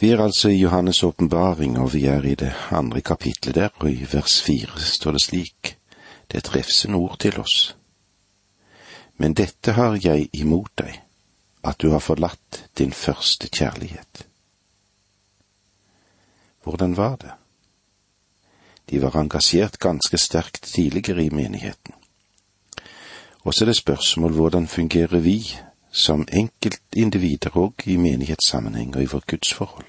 Vi er altså i Johannes' åpenbaring, og vi er i det andre kapitlet der, og i vers fire står det slik, det er en ord til oss. Men dette har jeg imot deg, at du har forlatt din første kjærlighet. Hvordan var det? De var engasjert ganske sterkt tidligere i menigheten. Og så er det spørsmål hvordan fungerer vi som enkeltindivider og i menighetssammenheng og i vårt gudsforhold.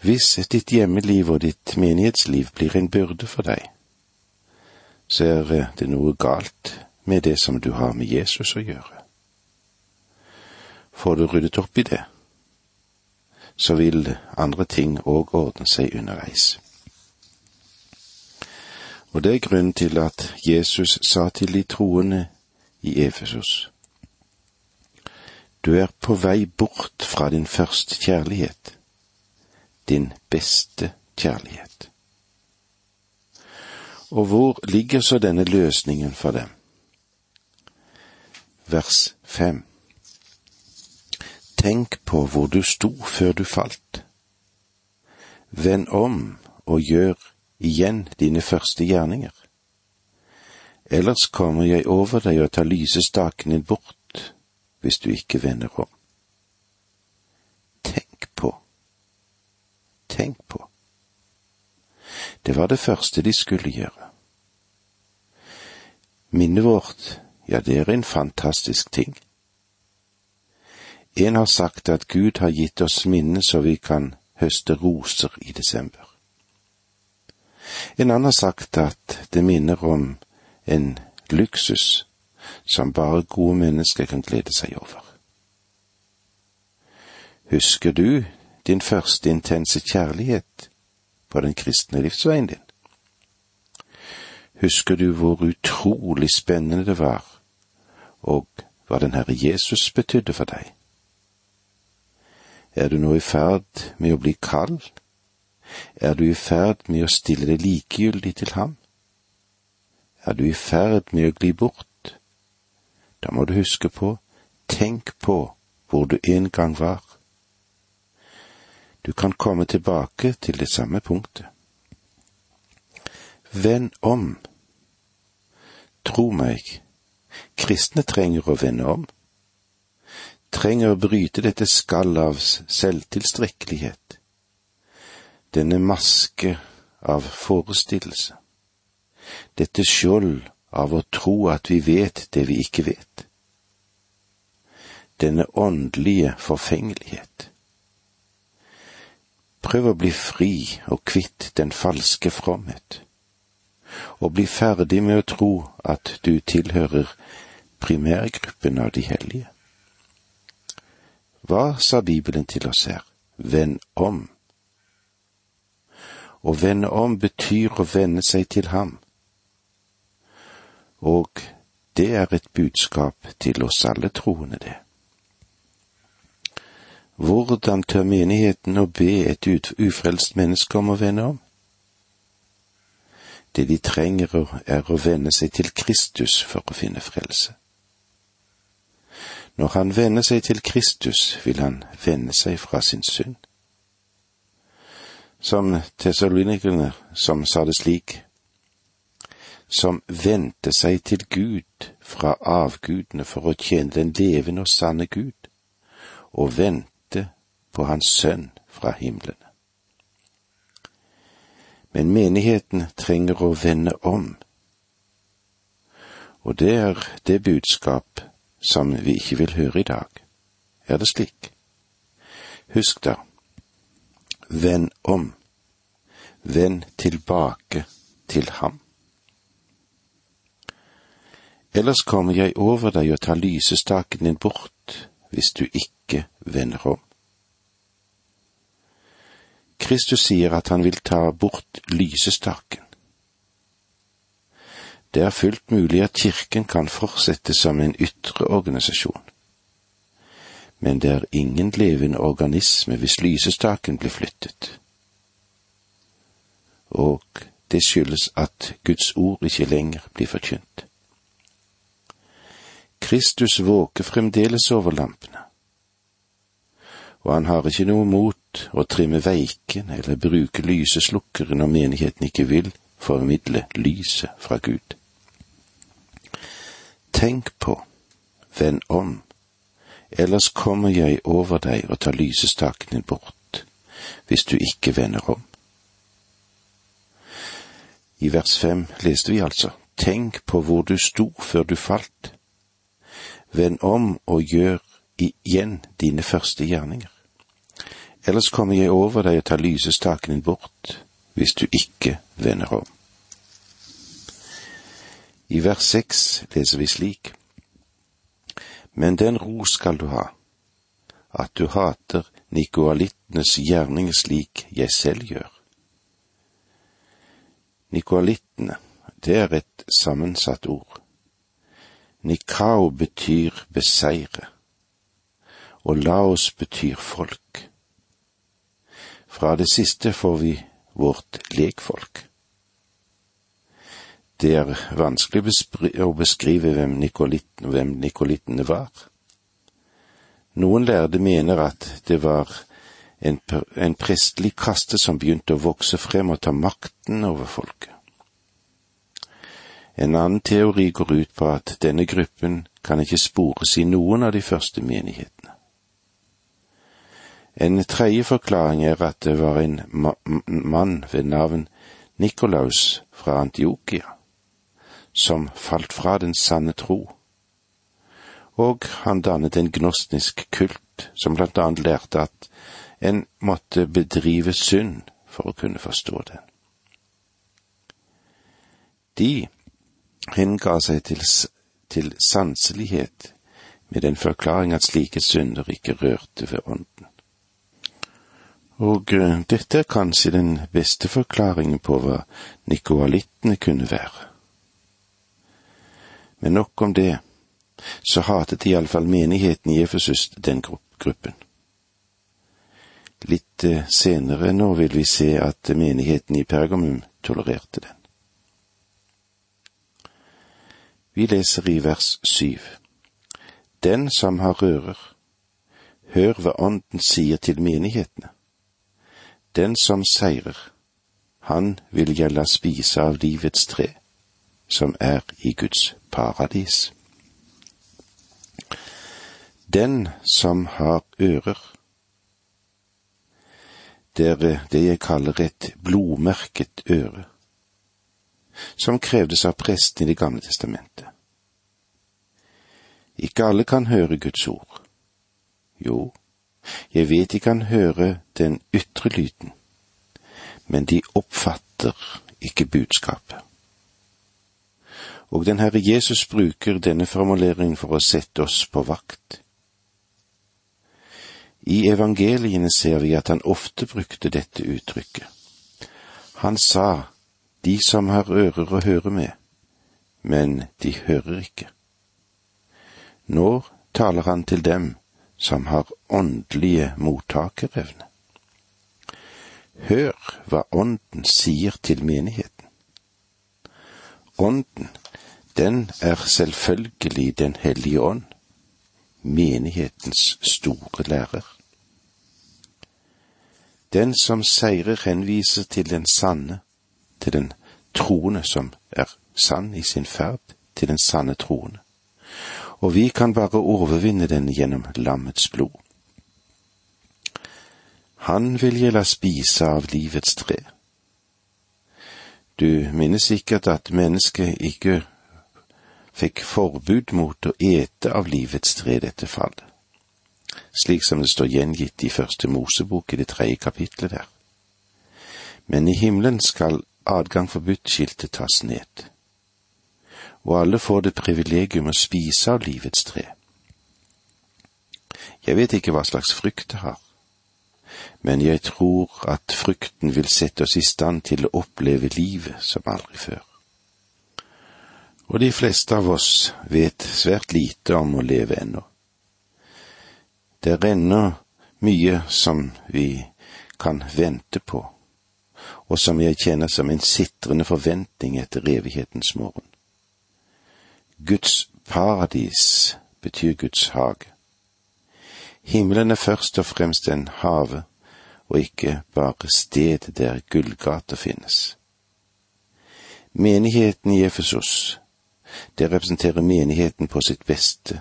Hvis ditt hjemmeliv og ditt menighetsliv blir en byrde for deg, så er det noe galt med det som du har med Jesus å gjøre. Får du ryddet opp i det, så vil andre ting òg ordne seg underveis. Og det er grunnen til at Jesus sa til de troende i Efesos, du er på vei bort fra din første kjærlighet, din beste kjærlighet. Og hvor ligger så denne løsningen for dem? Vers fem. Tenk på hvor du sto før du falt. Vend om og gjør igjen dine første gjerninger. Ellers kommer jeg over deg og tar lysestaken din bort hvis du ikke vender om. Tenk på, tenk på. Det var det første de skulle gjøre. Minnet vårt, ja, det er en fantastisk ting. En har sagt at Gud har gitt oss minne så vi kan høste roser i desember. En annen har sagt at det minner om en luksus som bare gode mennesker kan glede seg over. Husker du din første intense kjærlighet på den kristne livsveien din? Husker du hvor utrolig spennende det var, og hva den Herre Jesus betydde for deg? Er du nå i ferd med å bli kald? Er du i ferd med å stille deg likegyldig til ham? Er du i ferd med å gli bort? Da må du huske på, tenk på hvor du en gang var. Du kan komme tilbake til det samme punktet. Vend om. Tro meg, kristne trenger å vende om. Trenger å bryte dette skallet av selvtilstrekkelighet. Denne maske av forestillelse. Dette skjold av å tro at vi vet det vi ikke vet. Denne åndelige forfengelighet. Prøv å bli fri og kvitt den falske fromhet, og bli ferdig med å tro at du tilhører primærgruppen av de hellige. Hva sa Bibelen til oss her? Vend om. Å vende om betyr å vende seg til ham og det er et budskap til oss alle troende, det. Hvordan tør menigheten å be et ufrelst menneske om å vende om? Det de trenger er å vende seg til Kristus for å finne frelse. Når han vender seg til Kristus, vil han vende seg fra sin synd. Som tesalonikerne som sa det slik, som vendte seg til Gud fra avgudene for å tjene den levende og sanne Gud, og vente på Hans Sønn fra himmelen. Men menigheten trenger å vende om, og det er det budskap som vi ikke vil høre i dag. Er det slik? Husk da, vend om, vend tilbake til ham. Ellers kommer jeg over deg og tar lysestaken din bort, hvis du ikke vender om. Kristus sier at han vil ta bort lysestaken. Det er fullt mulig at kirken kan fortsette som en ytre organisasjon, men det er ingen levende organisme hvis lysestaken blir flyttet. Og det skyldes at Guds ord ikke lenger blir forkynt. Kristus våker fremdeles over lampene. og han har ikke noe mot å trimme veiken eller bruke lyseslukkere når menigheten ikke vil formidle lyset fra Gud. Tenk på, vend om, ellers kommer jeg over deg og tar lysestaken din bort, hvis du ikke vender om. I vers fem leste vi altså, tenk på hvor du sto før du falt. Vend om og gjør igjen dine første gjerninger. Ellers kommer jeg over deg og tar lysestaken din bort, hvis du ikke vender om. I vers seks leser vi slik. Men den ro skal du ha, at du hater nikoalittenes gjerninger slik jeg selv gjør. Nikoalittene, det er et sammensatt ord. Nikao betyr beseire, og laos betyr folk. Fra det siste får vi vårt lekfolk. Det er vanskelig å beskrive hvem, Nikolitten, nikolittene var. Noen lærde mener at det var en, en prestelig kaste som begynte å vokse frem og ta makten over folket. En annen teori går ut på at denne gruppen kan ikke spores i noen av de første menighetene. En tredje forklaring er at det var en ma mann ved navn Nikolaus fra Antiokia som falt fra den sanne tro, og han dannet en gnostisk kult som blant annet lærte at en måtte bedrive synd for å kunne forstå den. De henga seg til, til sanselighet med den forklaring at slike synder ikke rørte ved ånden. Og uh, dette er kanskje den beste forklaringen på hva nikoalittene kunne være. Men nok om det, så hatet iallfall menigheten i Efesus den gruppen. Litt uh, senere nå vil vi se at menigheten i Pergamum tolererte den. Vi leser i vers syv. Den som har rører, hør hva Ånden sier til menighetene. Den som seirer, han vil jeg la spise av livets tre, som er i Guds paradis. Den som har ører, det er det jeg kaller et blodmerket øre, som krevdes av presten i Det gamle testamentet. Ikke alle kan høre Guds ord. Jo, jeg vet de kan høre den ytre lyden, men de oppfatter ikke budskapet. Og den Herre Jesus bruker denne formuleringen for å sette oss på vakt. I evangeliene ser vi at han ofte brukte dette uttrykket. Han sa, De som har ører å høre med, men de hører ikke. Nå taler han til dem som har åndelige mottakerevne. Hør hva Ånden sier til menigheten. Ånden, den er selvfølgelig Den hellige ånd, menighetens store lærer. Den som seirer, henviser til den sanne, til den troende som er sann i sin ferd, til den sanne troende og vi kan bare overvinne den gjennom lammets blod. Han vil jeg la spise av livets tre. Du minnes sikkert at mennesket ikke fikk forbud mot å ete av livets tre dette fallet, slik som det står gjengitt i første Mosebok i det tredje kapitlet der. Men i himmelen skal adgang forbudt-skiltet tas ned og alle får det privilegium å spise av livets tre. Jeg vet ikke hva slags frykt det har, men jeg tror at frykten vil sette oss i stand til å oppleve livet som aldri før. Og de fleste av oss vet svært lite om å leve ennå. Det er ennå mye som vi kan vente på, og som jeg kjenner som en sitrende forventning etter evighetens morgen. Guds paradis betyr Guds hage. Himmelen er først og fremst en have, og ikke bare sted der gullgater finnes. Menigheten i Efesos, det representerer menigheten på sitt beste,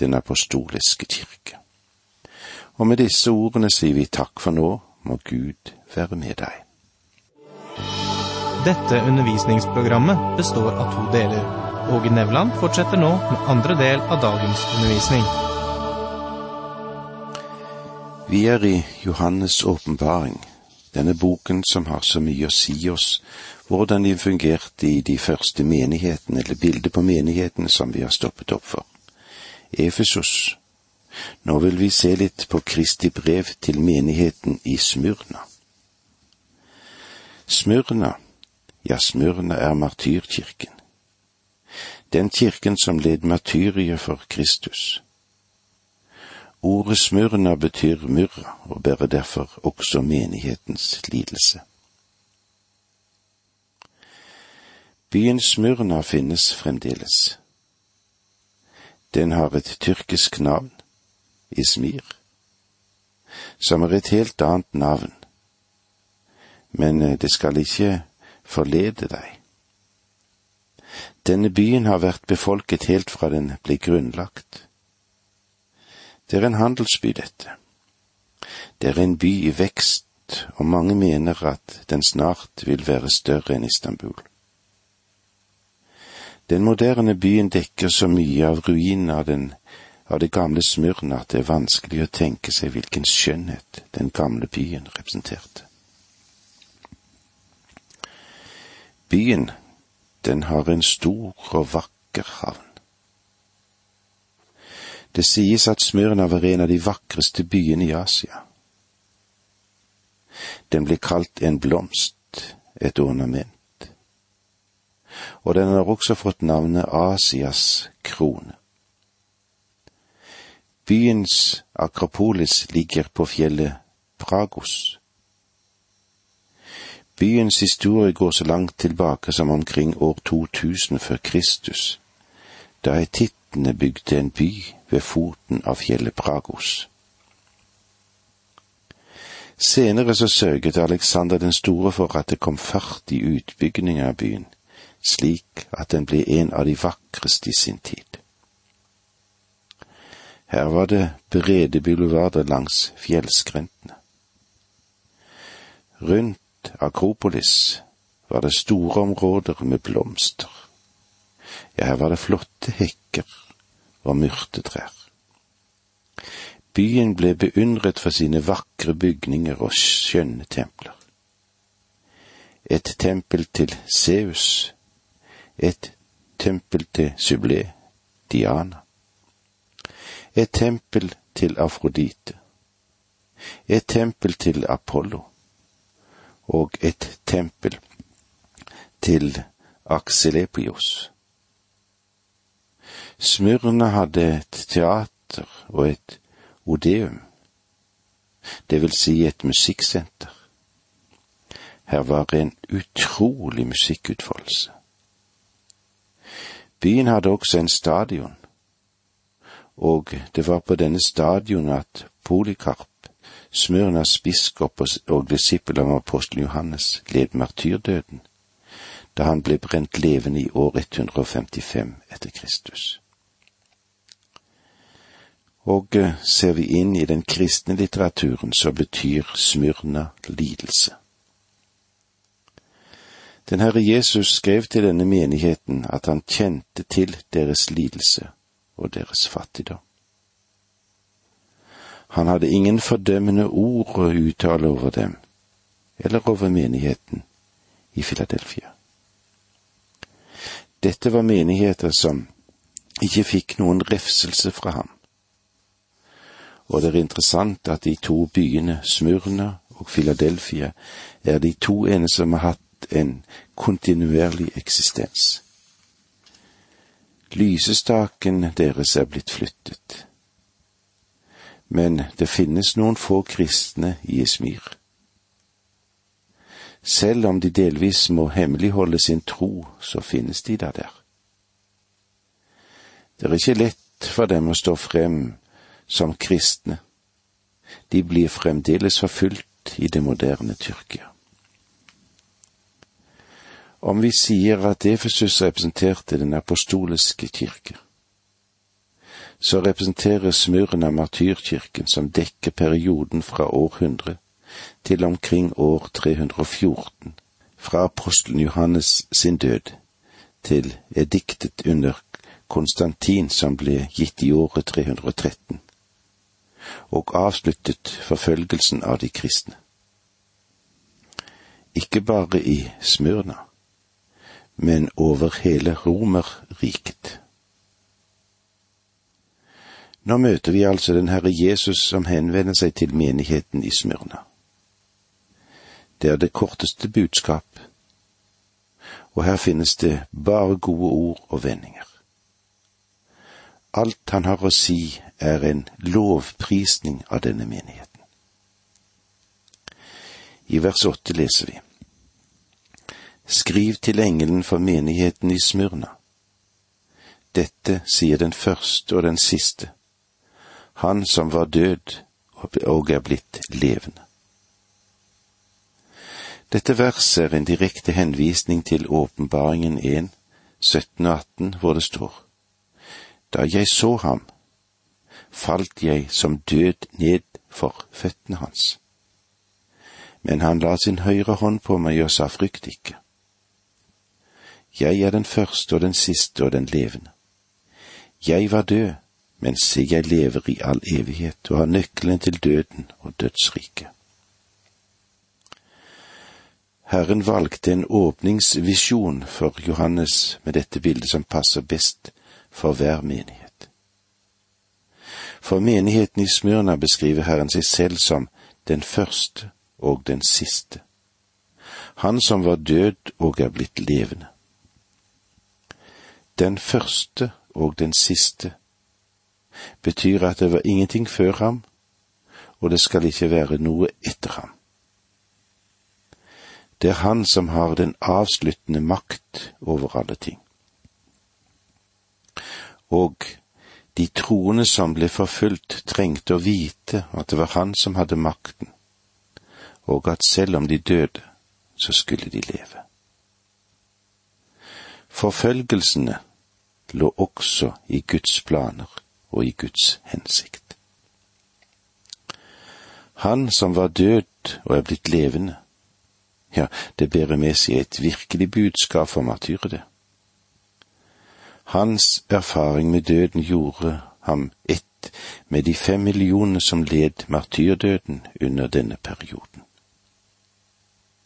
den apostoliske kirke. Og med disse ordene sier vi takk for nå, må Gud være med deg. Dette undervisningsprogrammet består av to deler. Åge Nevland fortsetter nå med andre del av dagens undervisning. Vi er i Johannes' åpenbaring, denne boken som har så mye å si oss hvordan de fungerte i de første menighetene, eller bildet på menighetene som vi har stoppet opp for. Efesos. Nå vil vi se litt på Kristi brev til menigheten i Smyrna. Smyrna, ja, Smyrna er martyrkirken. Den kirken som led martyriet for Kristus. Ordet smurna betyr myrra og bærer derfor også menighetens lidelse. Byen Smyrna finnes fremdeles. Den har et tyrkisk navn, Ismir, som er et helt annet navn, men eh, det skal ikke forlede deg. Denne byen har vært befolket helt fra den ble grunnlagt. Det er en handelsby, dette. Det er en by i vekst, og mange mener at den snart vil være større enn Istanbul. Den moderne byen dekker så mye av ruinene av, av det gamle Smyrna at det er vanskelig å tenke seg hvilken skjønnhet den gamle byen representerte. Byen, den har en stor og vakker havn. Det sies at Smyrna var en av de vakreste byene i Asia. Den blir kalt en blomst, et ornament og den har også fått navnet Asias krone. Byens Akropolis ligger på fjellet Pragos. Byens historie går så langt tilbake som omkring år 2000 før Kristus, da hetittene bygde en by ved foten av fjellet Pragos. Senere så sørget Alexander den store for at det kom fart i utbyggingen av byen, slik at den ble en av de vakreste i sin tid. Her var det brede bulevarder langs fjellskrentene. Rundt Akropolis var det store områder med blomster. Ja, her var det flotte hekker og myrtetrær. Byen ble beundret for sine vakre bygninger og skjønne templer. Et tempel til Seus et tempel til Syblé, Diana, et tempel til Afrodite, et tempel til Apollo og et tempel til Akselepios. Smyrna hadde et teater og et odeum, det vil si et musikksenter. Her var en utrolig musikkutfoldelse. Byen hadde også en stadion, og det var på denne stadion at Polikarp, Smyrnas biskop og disippel av apostelen Johannes, led martyrdøden da han ble brent levende i år 155 etter Kristus. Og eh, ser vi inn i den kristne litteraturen, så betyr Smyrna lidelse. Den Herre Jesus skrev til denne menigheten at han kjente til deres lidelse og deres fattigdom. Han hadde ingen fordømmende ord å uttale over dem, eller over menigheten i Filadelfia. Dette var menigheter som ikke fikk noen refselse fra ham. Og det er interessant at de to byene, Smurna og Filadelfia, er de to ene som har hatt en kontinuerlig eksistens. Lysestaken deres er blitt flyttet. Men det finnes noen få kristne i Ismir. Selv om de delvis må hemmeligholde sin tro, så finnes de da der. Det er ikke lett for dem å stå frem som kristne, de blir fremdeles forfulgt i det moderne Tyrkia. Om vi sier at Efesus representerte den apostoliske kirke, så representerer Smyrna martyrkirken som dekker perioden fra århundre til omkring år 314, fra apostelen Johannes sin død til ediktet under Konstantin som ble gitt i året 313, og avsluttet forfølgelsen av de kristne. Ikke bare i Smyrna, men over hele Romerriket. Nå møter vi altså den Herre Jesus som henvender seg til menigheten i Smyrna. Det er det korteste budskap, og her finnes det bare gode ord og vendinger. Alt han har å si, er en lovprisning av denne menigheten. I vers åtte leser vi. Skriv til engelen for menigheten i Smyrna. Dette sier den første og den siste, han som var død og er blitt levende. Dette verset er en direkte henvisning til åpenbaringen 1, 17 og 18, hvor det står da jeg så ham, falt jeg som død ned for føttene hans. Men han la sin høyre hånd på meg og sa frykt ikke. Jeg er den første og den siste og den levende. Jeg var død, men se jeg lever i all evighet og har nøkkelen til døden og dødsriket. Herren valgte en åpningsvisjon for Johannes med dette bildet som passer best for hver menighet. For menigheten i Smyrna beskriver Herren seg selv som den første og den siste, han som var død og er blitt levende. Den første og den siste betyr at det var ingenting før ham, og det skal ikke være noe etter ham. Det er han som har den avsluttende makt over alle ting og de troende som ble forfulgt, trengte å vite at det var han som hadde makten, og at selv om de døde, så skulle de leve. Forfølgelsene lå også i Guds planer og i Guds hensikt. Han som var død og er blitt levende, ja, det bærer med seg et virkelig budskap for martyrede. Hans erfaring med døden gjorde ham ett med de fem millionene som led martyrdøden under denne perioden.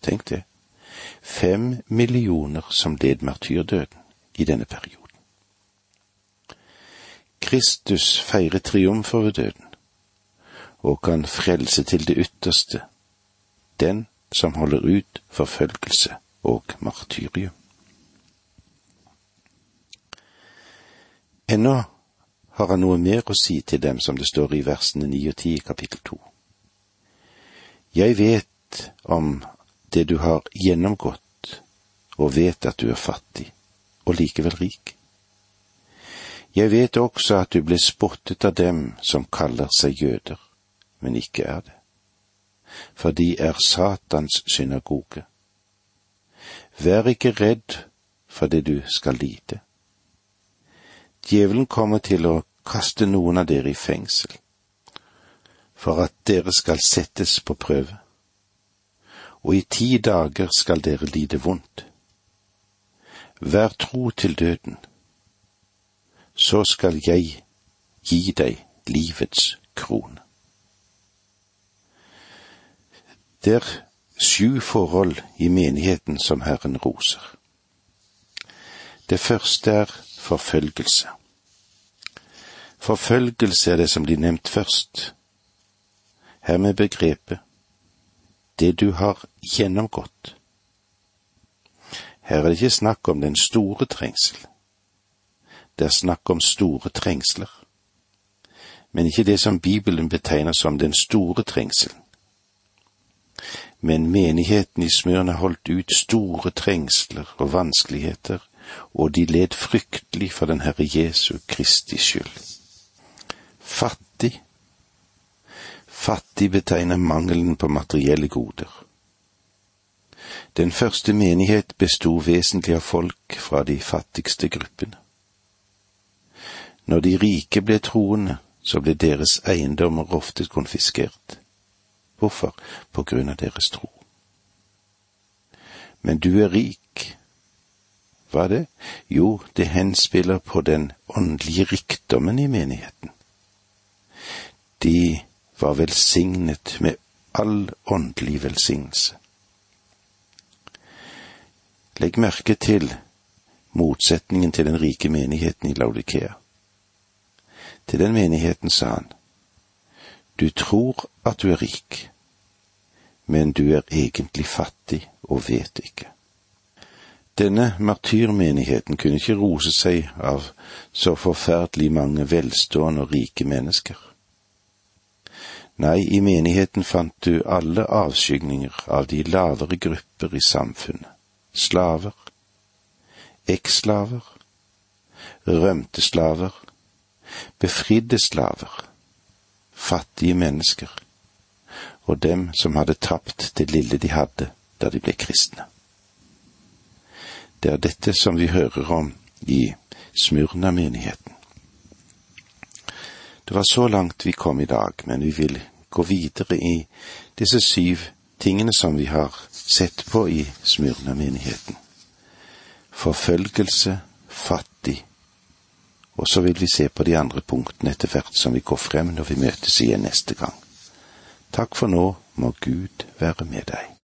Tenk det. Fem millioner som led martyrdøden i denne perioden. Kristus feirer triumf over døden, og kan frelse til det ytterste den som holder ut forfølgelse og martyrium. Ennå har han noe mer å si til dem, som det står i versene ni og ti i kapittel to. Jeg vet om det du har gjennomgått, og vet at du er fattig, og likevel rik. Jeg vet også at du ble spottet av dem som kaller seg jøder, men ikke er det, for de er Satans synagoge. Vær ikke redd for det du skal lide Djevelen kommer til å kaste noen av dere i fengsel, for at dere skal settes på prøve, og i ti dager skal dere lide vondt. Vær tro til døden, så skal jeg gi deg livets kron. Det er sju forhold i menigheten som Herren roser. Det første er forfølgelse. Forfølgelse er det som blir nevnt først. Her med begrepet det du har gjennomgått. Her er det ikke snakk om den store trengsel. Det er snakk om store trengsler, men ikke det som Bibelen betegner som den store trengselen. Men menigheten i Smyrna holdt ut store trengsler og vanskeligheter, og de led fryktelig for den Herre Jesu Kristi skyld fattig Fattig betegner mangelen på materielle goder. Den første menighet besto vesentlig av folk fra de fattigste gruppene. Når de rike ble troende, så ble deres eiendommer ofte konfiskert. Hvorfor? På grunn av deres tro. Men du er rik. Hva er det? Jo, det henspiller på den åndelige rikdommen i menigheten. De var velsignet med all åndelig velsignelse. Legg merke til motsetningen til den rike menigheten i Laudikea. Til den menigheten sa han, du tror at du er rik, men du er egentlig fattig og vet ikke. Denne martyrmenigheten kunne ikke rose seg av så forferdelig mange velstående og rike mennesker. Nei, i menigheten fant du alle avskygninger av de lavere grupper i samfunnet. Slaver, eksslaver, rømte slaver, befridde slaver, fattige mennesker og dem som hadde tapt det lille de hadde da de ble kristne. Det er dette som vi hører om i Smurna-menigheten. Det var så langt vi kom i dag, men vi vil gå videre i disse syv tingene som vi har sett på i Smyrna-menigheten. Forfølgelse, fattig, og så vil vi se på de andre punktene etter hvert som vi går frem når vi møtes igjen neste gang. Takk for nå, må Gud være med deg.